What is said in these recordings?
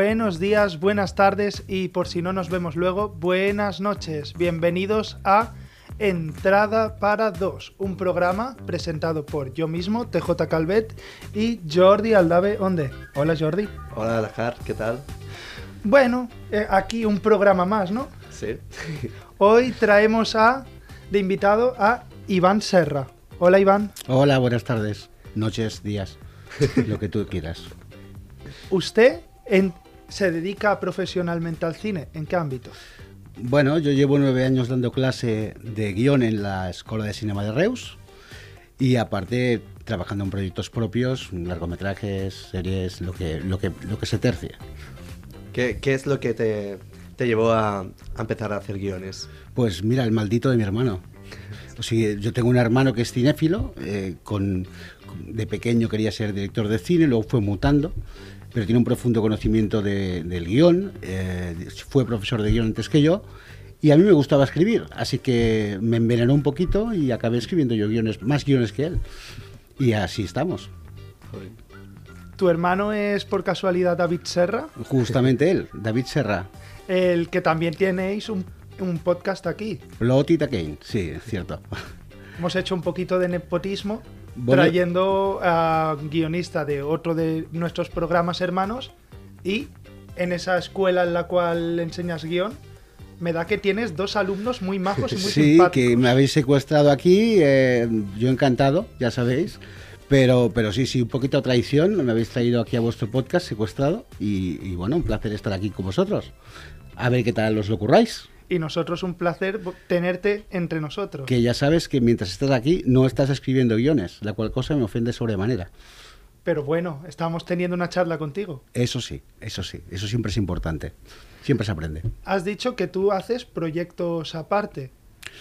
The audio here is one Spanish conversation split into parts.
Buenos días, buenas tardes y por si no nos vemos luego, buenas noches. Bienvenidos a Entrada para dos, un programa presentado por yo mismo, TJ Calvet, y Jordi Aldave Onde. Hola Jordi. Hola Alajar, ¿qué tal? Bueno, eh, aquí un programa más, ¿no? Sí. Hoy traemos a de invitado a Iván Serra. Hola Iván. Hola, buenas tardes, noches, días, lo que tú quieras. ¿Usted en- se dedica profesionalmente al cine? ¿En qué ámbito? Bueno, yo llevo nueve años dando clase de guion en la Escuela de Cinema de Reus y aparte trabajando en proyectos propios, largometrajes, series, lo que, lo que, lo que se tercie. ¿Qué, qué es lo que te, te llevó a, a empezar a hacer guiones? Pues mira, el maldito de mi hermano. O sea, yo tengo un hermano que es cinéfilo, eh, con, de pequeño quería ser director de cine, luego fue mutando, pero tiene un profundo conocimiento de- del guion, eh, fue profesor de guion antes que yo, y a mí me gustaba escribir, así que me envenenó un poquito y acabé escribiendo yo guiones, más guiones que él. Y así estamos. Joder. ¿Tu hermano es por casualidad David Serra? Justamente él, David Serra, El que también tenéis un, un podcast aquí. Lottie Kane, sí, es cierto. Hemos hecho un poquito de nepotismo. Trayendo a guionista de otro de nuestros programas hermanos y en esa escuela en la cual enseñas guion me da que tienes dos alumnos muy majos y muy Sí, simpáticos. que me habéis secuestrado aquí, eh, yo encantado, ya sabéis. Pero, pero sí, sí, un poquito traición, me habéis traído aquí a vuestro podcast secuestrado y, y bueno, un placer estar aquí con vosotros. A ver qué tal os lo curráis. Y nosotros un placer tenerte entre nosotros. Que ya sabes que mientras estás aquí no estás escribiendo guiones, la cual cosa me ofende sobremanera. Pero bueno, estamos teniendo una charla contigo. Eso sí, eso sí, eso siempre es importante. Siempre se aprende. Has dicho que tú haces proyectos aparte.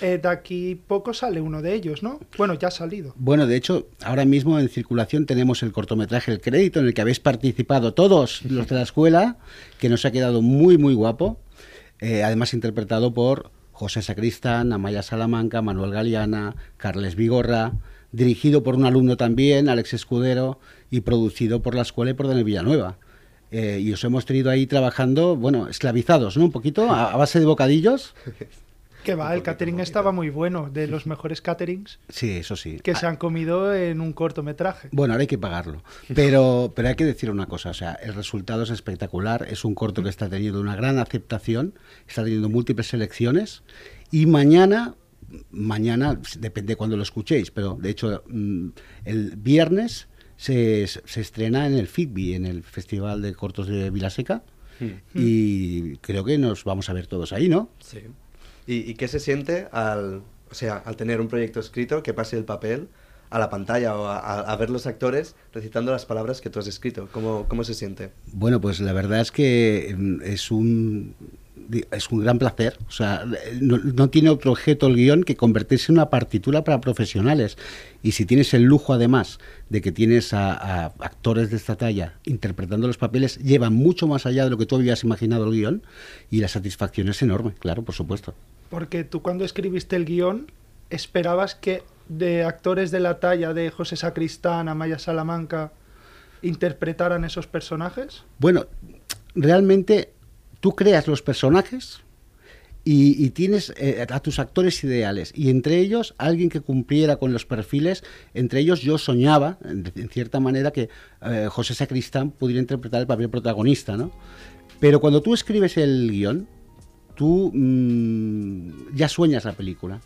Eh, de aquí poco sale uno de ellos, ¿no? Bueno, ya ha salido. Bueno, de hecho, ahora mismo en circulación tenemos el cortometraje El Crédito, en el que habéis participado todos los de la escuela, que nos ha quedado muy, muy guapo. Eh, además, interpretado por José Sacristán, Amaya Salamanca, Manuel Galeana, Carles Vigorra, dirigido por un alumno también, Alex Escudero, y producido por la escuela y por Daniel Villanueva. Eh, y os hemos tenido ahí trabajando, bueno, esclavizados, ¿no? Un poquito, a, a base de bocadillos. Que va, el catering estaba muy bueno, de los mejores caterings Sí, eso sí. que se han comido en un cortometraje. Bueno, ahora hay que pagarlo. Pero, pero hay que decir una cosa, o sea, el resultado es espectacular, es un corto que está teniendo una gran aceptación, está teniendo múltiples selecciones y mañana, mañana, depende cuando lo escuchéis, pero de hecho mm, el viernes se, se estrena en el FITBI, en el Festival de Cortos de Vilaseca, y creo que nos vamos a ver todos ahí, ¿no? Sí. ¿Y, y qué se siente al, o sea, al tener un proyecto escrito que pase el papel a la pantalla o a, a- ver los actores recitando las palabras que tú has escrito? ¿Cómo, cómo se siente? Bueno, pues la verdad es que mm, es un es un gran placer. O sea, no, no tiene otro objeto el guion que convertirse en una partitura para profesionales. Y si tienes el lujo, además, de que tienes a, a actores de esta talla interpretando los papeles, lleva mucho más allá de lo que tú habías imaginado el guion. Y la satisfacción es enorme, claro, por supuesto. Porque tú cuando escribiste el guion, esperabas que de actores de la talla de José Sacristán, Amaya Salamanca, interpretaran esos personajes. Bueno, realmente tú creas los personajes y, tienes eh, a tus actores ideales y entre ellos alguien que cumpliera con los perfiles. Entre ellos yo soñaba, en, en cierta manera, que eh, José Sacristán pudiera interpretar el papel protagonista, ¿no? Pero cuando tú escribes el guion, tú mm, ya sueñas la película.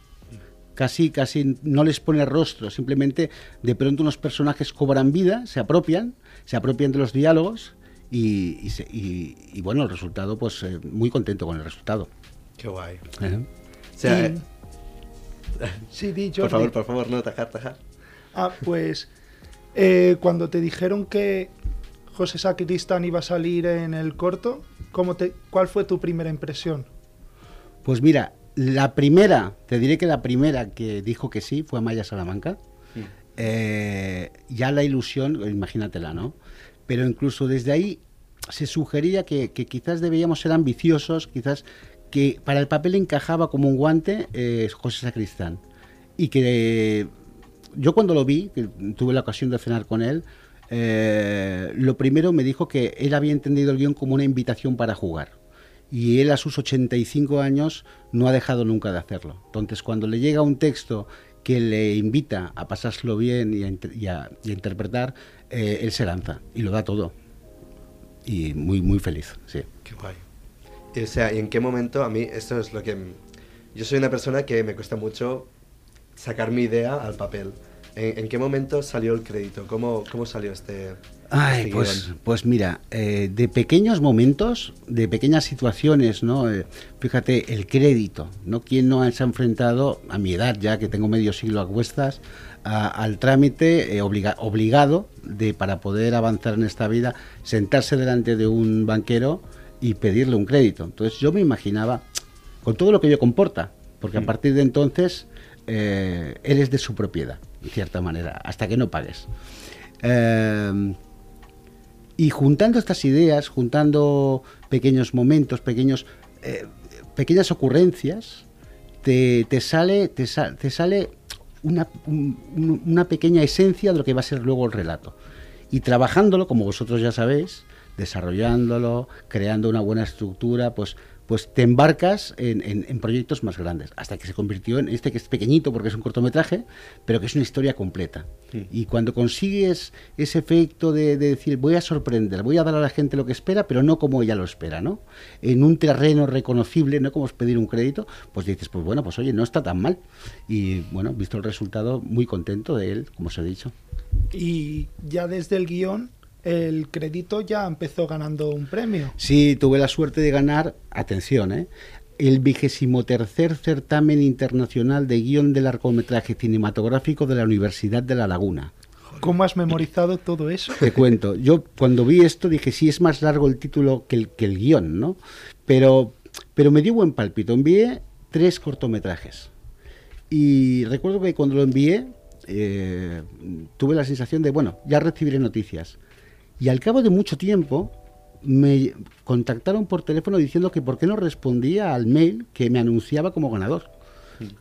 Casi, casi no les pones rostro, simplemente de pronto unos personajes cobran vida, se apropian, se apropian de los diálogos y, y se- y- y, bueno, el resultado, pues eh, muy contento con el resultado. Qué guay. Ajá. O sea, Y- eh, Sí, di, por favor, por favor, no, tajar, tajar. Ah, pues Eh, cuando te dijeron que José Sacristán iba a salir en el corto, ¿cómo te, ¿cuál fue tu primera impresión? Pues mira, la primera, te diré que la primera que dijo que sí fue Maya Salamanca. Eh, ya la ilusión, imagínatela, ¿no? Pero incluso desde ahí se sugería que, que quizás debíamos ser ambiciosos, quizás que para el papel encajaba como un guante eh, José Sacristán. Y que yo cuando lo vi, que tuve la ocasión de cenar con él, eh, lo primero me dijo que él había entendido el guion como una invitación para jugar. Y él a sus 85 años no ha dejado nunca de hacerlo. Entonces cuando le llega un texto que le invita a pasárselo bien y a, interpretar, eh, él se lanza y lo da todo. Y muy, muy feliz, sí. Qué guay. O sea, ¿y en qué momento a mí esto es lo que... Yo soy una persona que me cuesta mucho sacar mi idea al papel. ¿En, qué momento salió el crédito? ¿Cómo, cómo salió este, Ay, este pues, pues mira, eh, de pequeños momentos, de pequeñas situaciones, ¿no? Eh, fíjate, el crédito, ¿no? ¿Quién no se ha enfrentado, a mi edad ya, que tengo medio siglo a cuestas, al trámite eh, obligado de, para poder avanzar en esta vida, sentarse delante de un banquero y pedirle un crédito? Entonces yo me imaginaba, con todo lo que ello comporta, porque a mm. partir de entonces eh, eres de su propiedad, de cierta manera, hasta que no pagues. Y juntando estas ideas, juntando pequeños momentos, pequeños, eh, pequeñas ocurrencias, te, sale, te, sale una, una pequeña esencia de lo que va a ser luego el relato. Y trabajándolo, como vosotros ya sabéis, desarrollándolo, creando una buena estructura, pues pues te embarcas en, proyectos más grandes, hasta que se convirtió en este que es pequeñito porque es un cortometraje, pero que es una historia completa. Y cuando consigues ese efecto de, decir, voy a sorprender, voy a dar a la gente lo que espera, pero no como ella lo espera, ¿no? En un terreno reconocible, no como es pedir un crédito, pues dices, pues bueno, pues oye, no está tan mal. Y bueno, visto el resultado, muy contento de él, como os he dicho. Y ya desde el guion el crédito ya empezó ganando un premio. Sí, tuve la suerte de ganar, atención, ¿eh? el vigésimo tercer certamen internacional de guion del largometraje cinematográfico de la Universidad de La Laguna. ¿Cómo has memorizado todo eso? Te cuento. Yo cuando vi esto dije, sí, es más largo el título que el, que el guion, ¿no? Pero, pero me dio buen palpito. Envié tres cortometrajes. Y recuerdo que cuando lo envié, eh, tuve la sensación de, bueno, ya recibiré noticias. Y al cabo de mucho tiempo me contactaron por teléfono diciendo que por qué no respondía al mail que me anunciaba como ganador.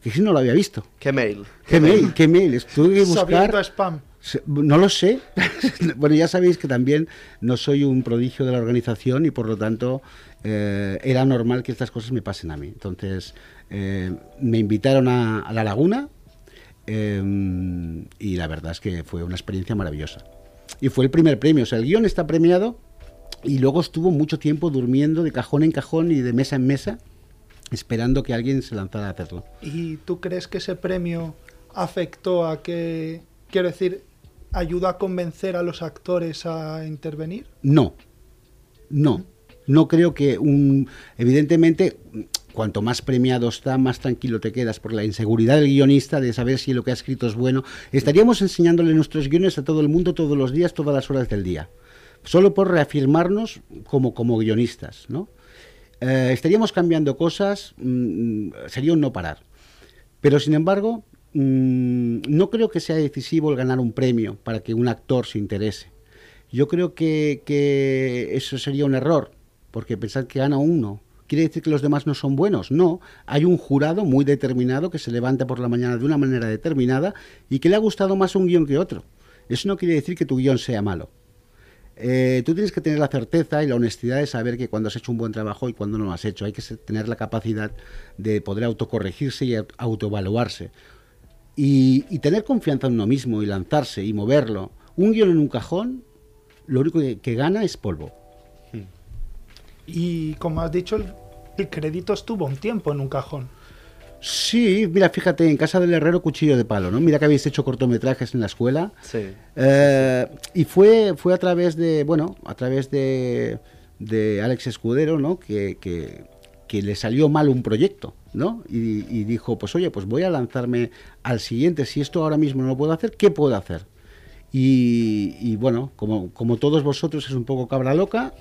Que si no lo había visto. ¿Qué mail? ¿Qué, mail? ¿Qué mail? Estuve que buscar... spam. No lo sé. bueno, ya sabéis que también no soy un prodigio de la organización y por lo tanto eh, era normal que estas cosas me pasen a mí. Entonces eh, me invitaron a, La Laguna eh, y la verdad es que fue una experiencia maravillosa y fue el primer premio. O sea, el guion está premiado y luego estuvo mucho tiempo durmiendo de cajón en cajón y de mesa en mesa esperando que alguien se lanzara a hacerlo. ¿Y tú crees que ese premio afectó a que, quiero decir, ayuda a convencer a los actores a intervenir? No, no. No creo que un... Evidentemente, cuanto más premiado está, más tranquilo te quedas por la inseguridad del guionista de saber si lo que ha escrito es bueno. Estaríamos enseñándole nuestros guiones a todo el mundo todos los días, todas las horas del día, solo por reafirmarnos como, como guionistas, ¿no? Eh, estaríamos cambiando cosas, mm, sería un no parar. Pero sin embargo, mm, no creo que sea decisivo el ganar un premio para que un actor se interese. Yo creo que, que eso sería un error, porque pensar que gana uno ¿Quiere decir que los demás no son buenos? No, hay un jurado muy determinado que se levanta por la mañana de una manera determinada y que le ha gustado más un guion que otro. Eso no quiere decir que tu guion sea malo. Eh, tú tienes que tener la certeza y la honestidad de saber que cuando has hecho un buen trabajo y cuando no lo has hecho. Hay que tener la capacidad de poder autocorregirse y autoevaluarse. Y, y tener confianza en uno mismo y lanzarse y moverlo. Un guion en un cajón, lo único que gana es polvo. Y como has dicho, el, crédito estuvo un tiempo en un cajón. Sí, mira, fíjate, en casa del herrero cuchillo de palo, ¿no? Mira que habéis hecho cortometrajes en la escuela. Sí. Eh, y fue, fue a través de, bueno, a través de, de Alex Escudero, ¿no? Que, que, le salió mal un proyecto, ¿no? Y, y, dijo, pues oye, pues voy a lanzarme al siguiente. Si esto ahora mismo no lo puedo hacer, ¿qué puedo hacer? Y, y bueno, como, como todos vosotros es un poco cabra loca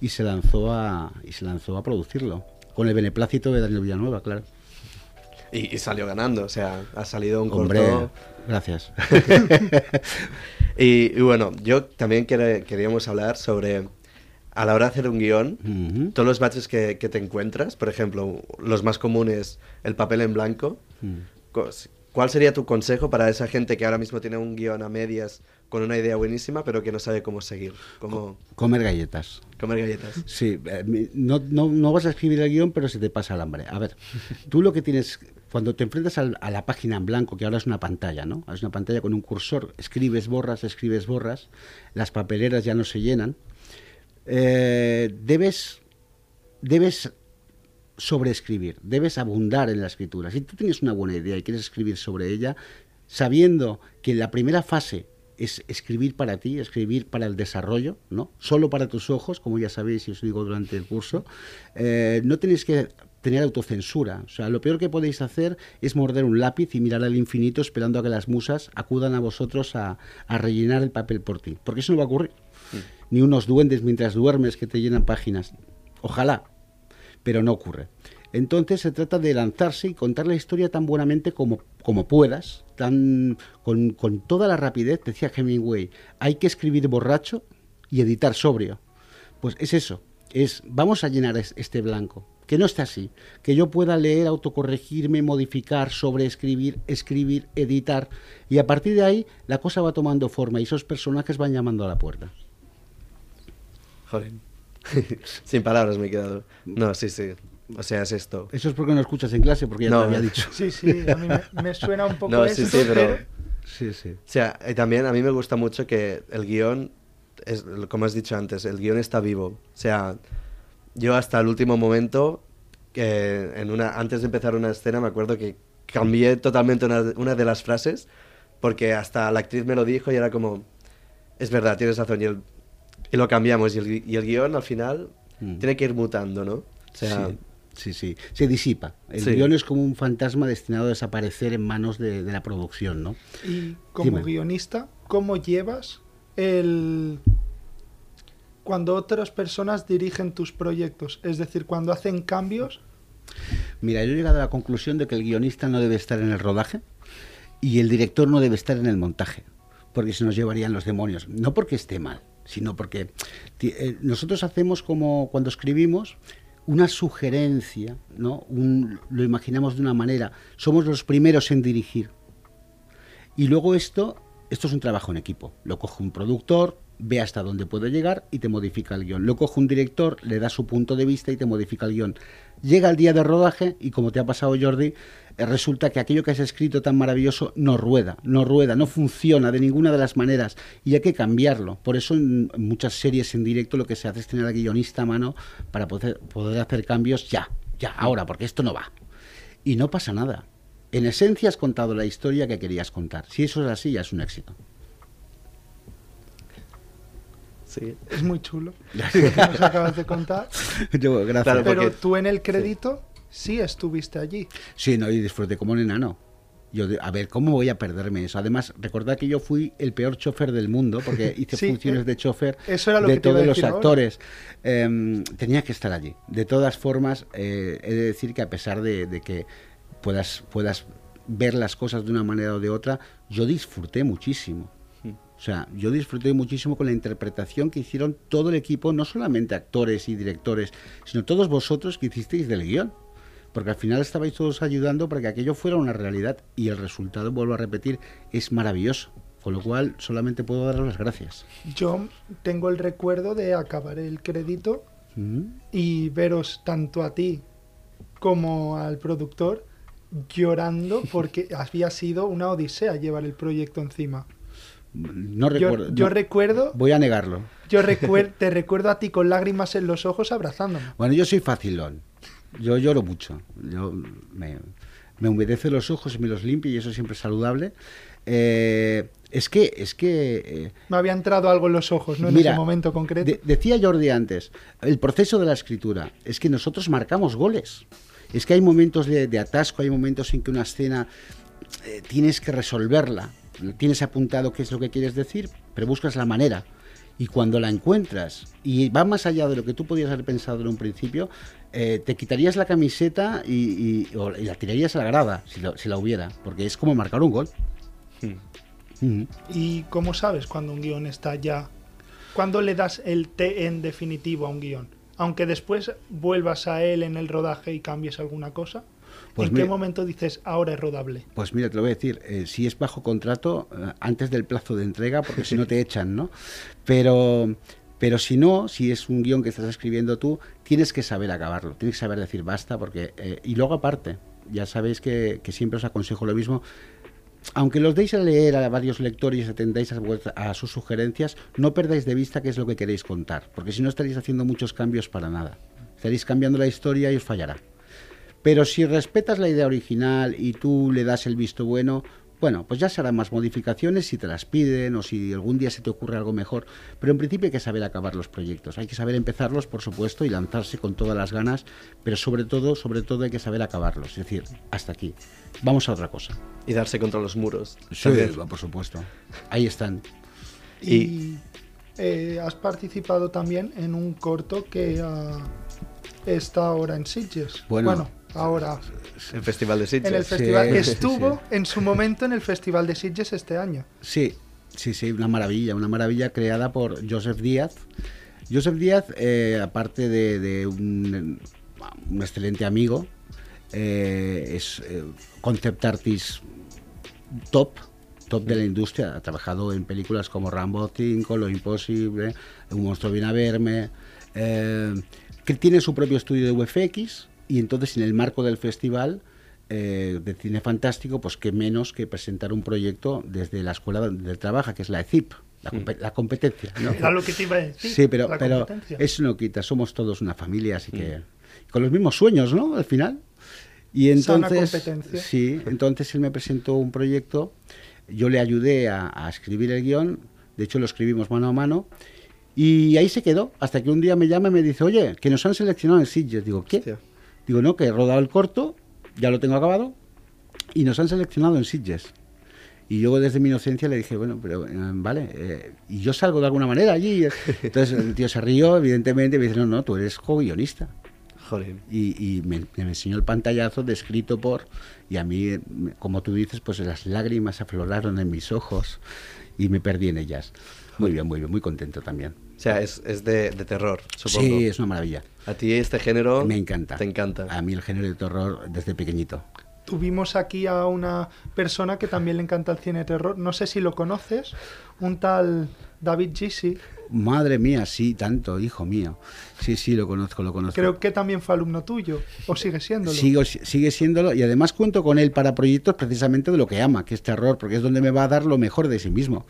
y se lanzó a, y se lanzó a producirlo. Con el beneplácito de Daniel Villanueva, claro. Y, y salió ganando, o sea, ha salido un Hombre, corto. gracias. Y, y bueno, yo también quer- queríamos hablar sobre, a la hora de hacer un guion, todos los baches que, que te encuentras, por ejemplo, los más comunes, el papel en blanco. Cos- ¿Cuál sería tu consejo para esa gente que ahora mismo tiene un guion a medias con una idea buenísima, pero que no sabe cómo seguir? ¿Cómo Comer galletas. comer galletas? Sí, eh, no, no, no vas a escribir el guion, pero se te pasa el hambre. A ver, tú lo que tienes, cuando te enfrentas a la página en blanco, que ahora es una pantalla, ¿no? Es una pantalla con un cursor, escribes, borras, escribes, borras, las papeleras ya no se llenan. Eh, debes, debes sobreescribir, debes abundar en la escritura. Si tú tienes una buena idea y quieres escribir sobre ella, sabiendo que la primera fase es escribir para ti, escribir para el desarrollo, ¿no? Solo para tus ojos, como ya sabéis y os digo durante el curso, eh, no tenéis que tener autocensura. O sea, lo peor que podéis hacer es morder un lápiz y mirar al infinito esperando a que las musas acudan a vosotros a, a rellenar el papel por ti. Porque eso no va a ocurrir. Ni unos duendes mientras duermes que te llenan páginas. Ojalá, pero no ocurre. Entonces se trata de lanzarse y contar la historia tan buenamente como, puedas, tan, con, toda la rapidez, decía Hemingway, hay que escribir borracho y editar sobrio. Pues es eso, es vamos a llenar es- este blanco, que no esté así, que yo pueda leer, autocorregirme, modificar, sobreescribir, escribir, editar, y a partir de ahí la cosa va tomando forma y esos personajes van llamando a la puerta. Joder. Sin palabras me he quedado. No, sí, sí. O sea, es esto. Eso es porque no escuchas en clase, porque ya No. te lo había dicho. Sí, sí, a mí me, me suena un poco No, esto, sí, sí, pero... Sí, sí. O sea, y también a mí me gusta mucho que el guion, es, como has dicho antes, el guion está vivo. O sea, yo hasta el último momento, que en una, antes de empezar una escena, me acuerdo que cambié totalmente una, una de las frases, porque hasta la actriz me lo dijo y era como, es verdad, tienes razón, y, el- y lo cambiamos. Y el, y el guion al final Mm. tiene que ir mutando, ¿no? O sea, sí, sí, sí. Se disipa. El Sí. guion es como un fantasma destinado a desaparecer en manos de, de la producción, ¿no? Y como Dime. guionista, ¿cómo llevas el cuando otras personas dirigen tus proyectos? Es decir, cuando hacen cambios, Mira, yo he llegado a la conclusión de que el guionista no debe estar en el rodaje y el director no debe estar en el montaje, porque se nos llevarían los demonios. No porque esté mal, sino porque eh, nosotros hacemos como cuando escribimos una sugerencia, ¿no? Lo imaginamos de una manera. Somos los primeros en dirigir. Y luego esto, esto es un trabajo en equipo. Lo coge un productor, ve hasta dónde puede llegar y te modifica el guion. Lo coge un director, le da su punto de vista y te modifica el guion. Llega el día de rodaje y como te ha pasado Jordi, resulta que aquello que has escrito tan maravilloso no rueda, no rueda, no funciona de ninguna de las maneras y hay que cambiarlo. Por eso en muchas series en directo lo que se hace es tener al guionista a mano para poder, poder hacer cambios ya, ya, ahora, porque esto no va. Y no pasa nada. En esencia has contado la historia que querías contar. Si eso es así, ya es un éxito. sí. es muy chulo. lo que nos acabas de contar. Yo, gracias. Pero porque- tú en el crédito sí estuviste allí. Sí, no, y disfruté como un enano. Yo, de- a ver, ¿cómo voy a perderme eso? Además, recordad que yo fui el peor chofer del mundo, porque hice Sí, funciones eh, de chofer eso era lo de que todos los actores. Em, tenía que estar allí. De todas formas, eh, he de decir que a pesar de, de que puedas, puedas ver las cosas de una manera o de otra, yo disfruté muchísimo. O sea, yo disfruté muchísimo con la interpretación que hicieron todo el equipo, no solamente actores y directores, sino todos vosotros que hicisteis del guion. Porque al final estabais todos ayudando para que aquello fuera una realidad y el resultado, vuelvo a repetir, es maravilloso. Con lo cual, solamente puedo daros las gracias. Yo tengo el recuerdo de acabar el crédito Mm. y veros tanto a ti como al productor llorando porque había sido una odisea llevar el proyecto encima. No Yo, recuerdo. yo no, recuerdo, Voy a negarlo. yo recuer- te recuerdo a ti con lágrimas en los ojos abrazándome. Bueno, yo soy facilón. Yo lloro mucho. Yo me, me humedece los ojos y me los limpio y eso siempre es saludable. Eh, es que, es que eh, Me había entrado algo en los ojos, ¿no? En Mira, ese momento concreto. de- decía Jordi antes, el proceso de la escritura es que nosotros marcamos goles. Es que hay momentos de, de atasco, hay momentos en que una escena eh, tienes que resolverla, tienes apuntado qué es lo que quieres decir, pero buscas la manera. Y cuando la encuentras y va más allá de lo que tú podías haber pensado en un principio, eh, te quitarías la camiseta y, y- o- y la tirarías a la grada, si, lo- si la hubiera, porque es como marcar un gol. Ujú. ¿Y cómo sabes cuando un guion está ya? ¿Cuándo le das el T en definitivo a un guion? Aunque después vuelvas a él en el rodaje y cambies alguna cosa. Pues ¿En qué momento dices ahora es rodable? Pues mira, te lo voy a decir, eh, si es bajo contrato, eh, antes del plazo de entrega, porque si no te echan, ¿no? Pero, pero si no, si es un guion que estás escribiendo tú, tienes que saber acabarlo, tienes que saber decir basta, porque... eh, y luego aparte, ya sabéis que, que siempre os aconsejo lo mismo, aunque los deis a leer a varios lectores y atendáis a, vuestra- a sus sugerencias, no perdáis de vista qué es lo que queréis contar, porque si no estaréis haciendo muchos cambios para nada. Estaréis cambiando la historia y os fallará. Pero si respetas la idea original y tú le das el visto bueno, bueno, pues ya se harán más modificaciones si te las piden o si algún día se te ocurre algo mejor. Pero en principio hay que saber acabar los proyectos. Hay que saber empezarlos, por supuesto, y lanzarse con todas las ganas, pero sobre todo, sobre todo hay que saber acabarlos. Es decir, hasta aquí. Vamos a otra cosa. Y darse contra los muros. Sí, por supuesto. Ahí están. Y, Y- eh, has participado también en un corto que ah, está ahora en Sitges. Bueno. Ahora El Festival de Sitges. en el festival que estuvo sí. en su momento en el Festival de Sitges este año. Sí, sí, sí, una maravilla, una maravilla creada por Joseph Díaz. Joseph Díaz, eh, aparte de, de un, un excelente amigo, eh, es eh, concept artist top, top de la industria. Ha trabajado en películas como Rambo 5, Lo Imposible, Un monstruo viene a verme. eh, que tiene su propio estudio de VFX y entonces en el marco del festival eh, de cine fantástico, pues qué menos que presentar un proyecto desde la escuela donde trabaja, que es la ECIP, la, la competencia. ¿no? Era lo que te iba a decir. Sí, pero, la pero competencia. eso no quita, somos todos una familia, así que con los mismos sueños, ¿no? Al final. Y entonces, competencia. sí, entonces él me presentó un proyecto, yo le ayudé a, a escribir el guion, de hecho lo escribimos mano a mano, y ahí se quedó, hasta que un día me llama y me dice, oye, que nos han seleccionado en Sitges. Digo, ¿qué? Hostia. Digo, no, que he rodado el corto, ya lo tengo acabado, y nos han seleccionado en Sitges. Y yo desde mi inocencia le dije, bueno, pero eh, vale, eh, y yo salgo de alguna manera allí. Entonces el tío se rió, evidentemente, y me dice, no, no, tú eres co-guionista. Joder. Y, y me, me enseñó el pantallazo descrito por, y a mí, como tú dices, pues las lágrimas afloraron en mis ojos y me perdí en ellas. Muy bien, muy bien, muy contento también. O sea, es, es de, de terror, supongo. Sí, es una maravilla. A ti este género Me encanta. te encanta. A mí el género de terror desde pequeñito. Tuvimos aquí a una persona que también le encanta el cine de terror. No sé si lo conoces, un tal David Gisi. Madre mía, sí, tanto, hijo mío. Sí, sí, lo conozco, lo conozco. Creo que también fue alumno tuyo, o sigue siéndolo. Sigo- sigue siéndolo y además cuento con él para proyectos precisamente de lo que ama, que es terror, porque es donde me va a dar lo mejor de sí mismo.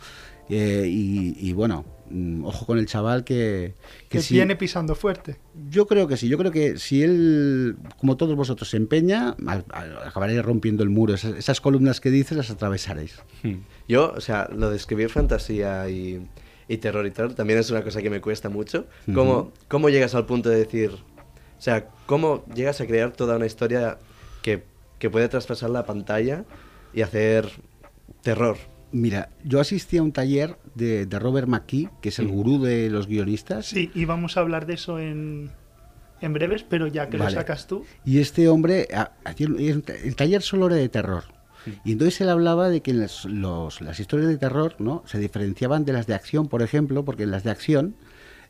Eh, y, y bueno, mm, ojo con el chaval que, que viene pisando fuerte. Yo creo que sí, yo creo que si él, como todos vosotros, se empeña, al- al- acabaréis rompiendo el muro. Esas, esas columnas que dices las atravesaréis. Hmm. Yo, o sea, lo de escribir fantasía y, y terror y tal, también es una cosa que me cuesta mucho. ¿Cómo. ¿Cómo llegas al punto de decir, o sea, cómo llegas a crear toda una historia que, que puede traspasar la pantalla y hacer terror? Mira, yo asistí a un taller de, de Robert McKee, que es el gurú de los guionistas. Sí, y vamos a hablar de eso en, en breves, pero ya que Vale. lo sacas tú. Y este hombre, el taller solo era de terror. Y entonces él hablaba de que las, los- las historias de terror ¿no? se diferenciaban de las de acción, por ejemplo, porque en las de acción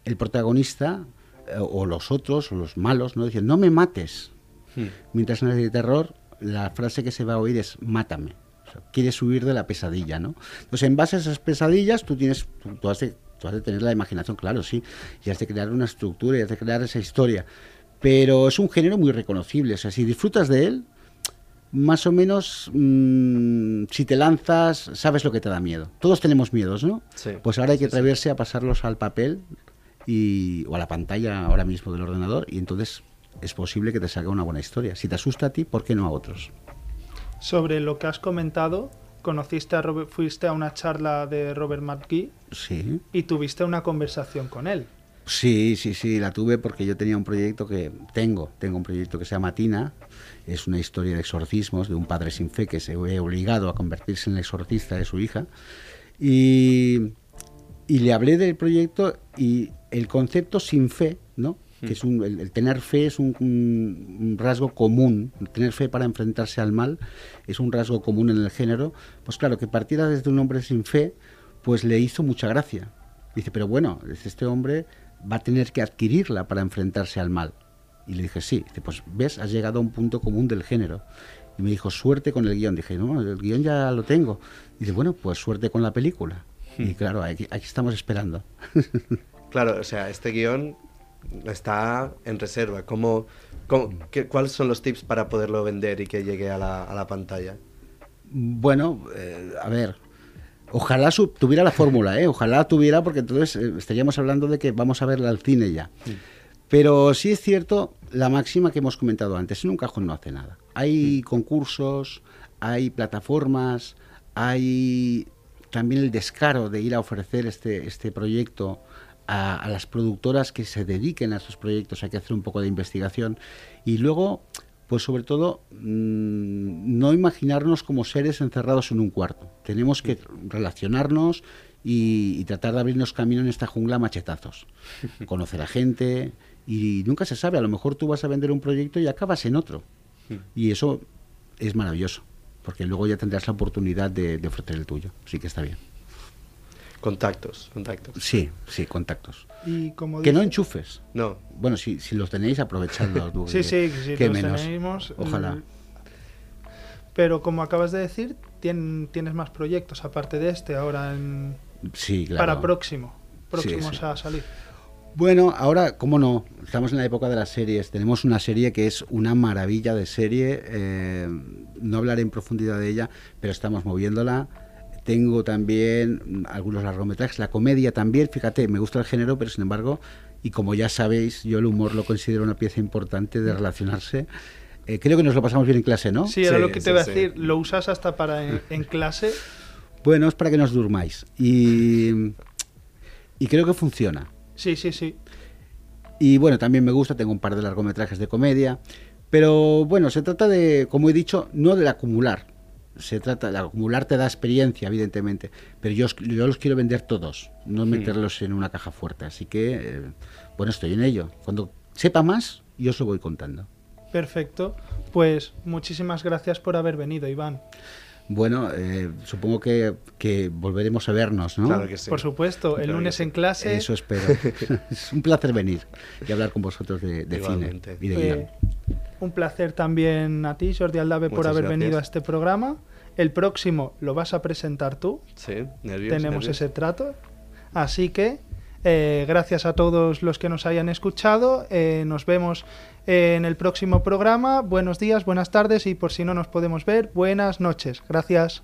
el protagonista eh, o los otros, o los malos, ¿no? decían, no me mates. Mientras en las de terror la frase que se va a oír es, mátame. O sea, quieres huir de la pesadilla, ¿no? Entonces, en base a esas pesadillas, tú tienes, tú, tú has de, tú has de tener la imaginación, claro, sí, y has de crear una estructura, y has de crear esa historia. Pero es un género muy reconocible, o sea, si disfrutas de él, más o menos, mm, si te lanzas, sabes lo que te da miedo. Todos tenemos miedos, ¿no? Sí. Pues ahora hay que sí. atreverse a pasarlos al papel y, o a la pantalla ahora mismo del ordenador y entonces es posible que te salga una buena historia. Si te asusta a ti, ¿por qué no a otros? Sobre lo que has comentado, conociste a Robert, fuiste a una charla de Robert McGee Sí. y tuviste una conversación con él. Sí, sí, sí, la tuve porque yo tenía un proyecto que tengo, tengo un proyecto que se llama Tina, es una historia de exorcismos de un padre sin fe que se ve obligado a convertirse en el exorcista de su hija y, y le hablé del proyecto y el concepto sin fe, ¿no? Que es un, el, tener fe es un, un, rasgo común, tener fe para enfrentarse al mal es un rasgo común en el género, pues claro, que partiera desde un hombre sin fe, pues le hizo mucha gracia. Dice, pero bueno, este hombre va a tener que adquirirla para enfrentarse al mal. Y le dije, sí. Dice, pues ves, has llegado a un punto común del género. Y me dijo, suerte con el guion. Dije, no, el guion ya lo tengo. Dice, bueno, pues suerte con la película. Y hmm. claro, aquí, aquí estamos esperando. claro, o sea, este guion está en reserva. ¿Cómo, qué, ¿Cuáles son los tips para poderlo vender y que llegue a la, a la pantalla? Bueno, eh, a ver, ojalá tuviera la fórmula, ¿eh? ojalá tuviera, porque entonces eh, estaríamos hablando de que vamos a verla al cine ya. Pero sí es cierto la máxima que hemos comentado antes, en un cajón no hace nada. Hay concursos, hay plataformas, hay también el descaro de ir a ofrecer este, este proyecto a, las productoras que se dediquen a estos proyectos, hay que hacer un poco de investigación. Y luego, pues sobre todo, mm, no imaginarnos como seres encerrados en un cuarto. Tenemos que relacionarnos y, tratar de abrirnos camino en esta jungla machetazos. Conocer a gente y nunca se sabe, a lo mejor tú vas a vender un proyecto y acabas en otro. Y eso es maravilloso, porque luego ya tendrás la oportunidad de, de ofrecer el tuyo. Así que está bien. Contactos, contactos. Sí, sí, contactos. Y como que no enchufes. No. Bueno, si, si los tenéis, aprovechadlos. sí, sí, sí, que los menos. tenemos. Ojalá. Pero como acabas de decir, tienes más proyectos aparte de este ahora en... Sí, claro. Para próximo, próximos a salir. Bueno, ahora, ¿cómo no? Estamos en la época de las series. Tenemos una serie que es una maravilla de serie. Eh, no hablaré en profundidad de ella, pero estamos moviéndola tengo también algunos largometrajes, la comedia también, fíjate, me gusta el género, pero sin embargo, y como ya sabéis, yo el humor lo considero una pieza importante de relacionarse. Eh, creo que nos lo pasamos bien en clase, ¿no? Sí, era lo que te iba a decir. ¿Lo usas hasta para en, clase? Bueno, es para que nos durmáis. Y, y creo que funciona. Sí, sí, sí. Y bueno, también me gusta, tengo un par de largometrajes de comedia. Pero bueno, se trata de, como he dicho, no de acumular, se trata de acumular te da experiencia, evidentemente, pero yo, yo los quiero vender todos, no meterlos en una caja fuerte. Así que, eh, bueno, estoy en ello. Cuando sepa más, yo os lo voy contando. Perfecto. Pues muchísimas gracias por haber venido, Iván. Bueno, eh, supongo que, que, volveremos a vernos, ¿no? Claro que sí. Por supuesto, el lunes en clase. Eso espero. es un placer venir y hablar con vosotros de, cine y de eh, Un placer también a ti, Jordi Aldave, por haber venido a este programa. El próximo lo vas a presentar tú. Sí, nervioso. Tenemos ese trato. Así que eh, gracias a todos los que nos hayan escuchado. nos vemos en el próximo programa. Buenos días, buenas tardes y por si no nos podemos ver, buenas noches. Gracias.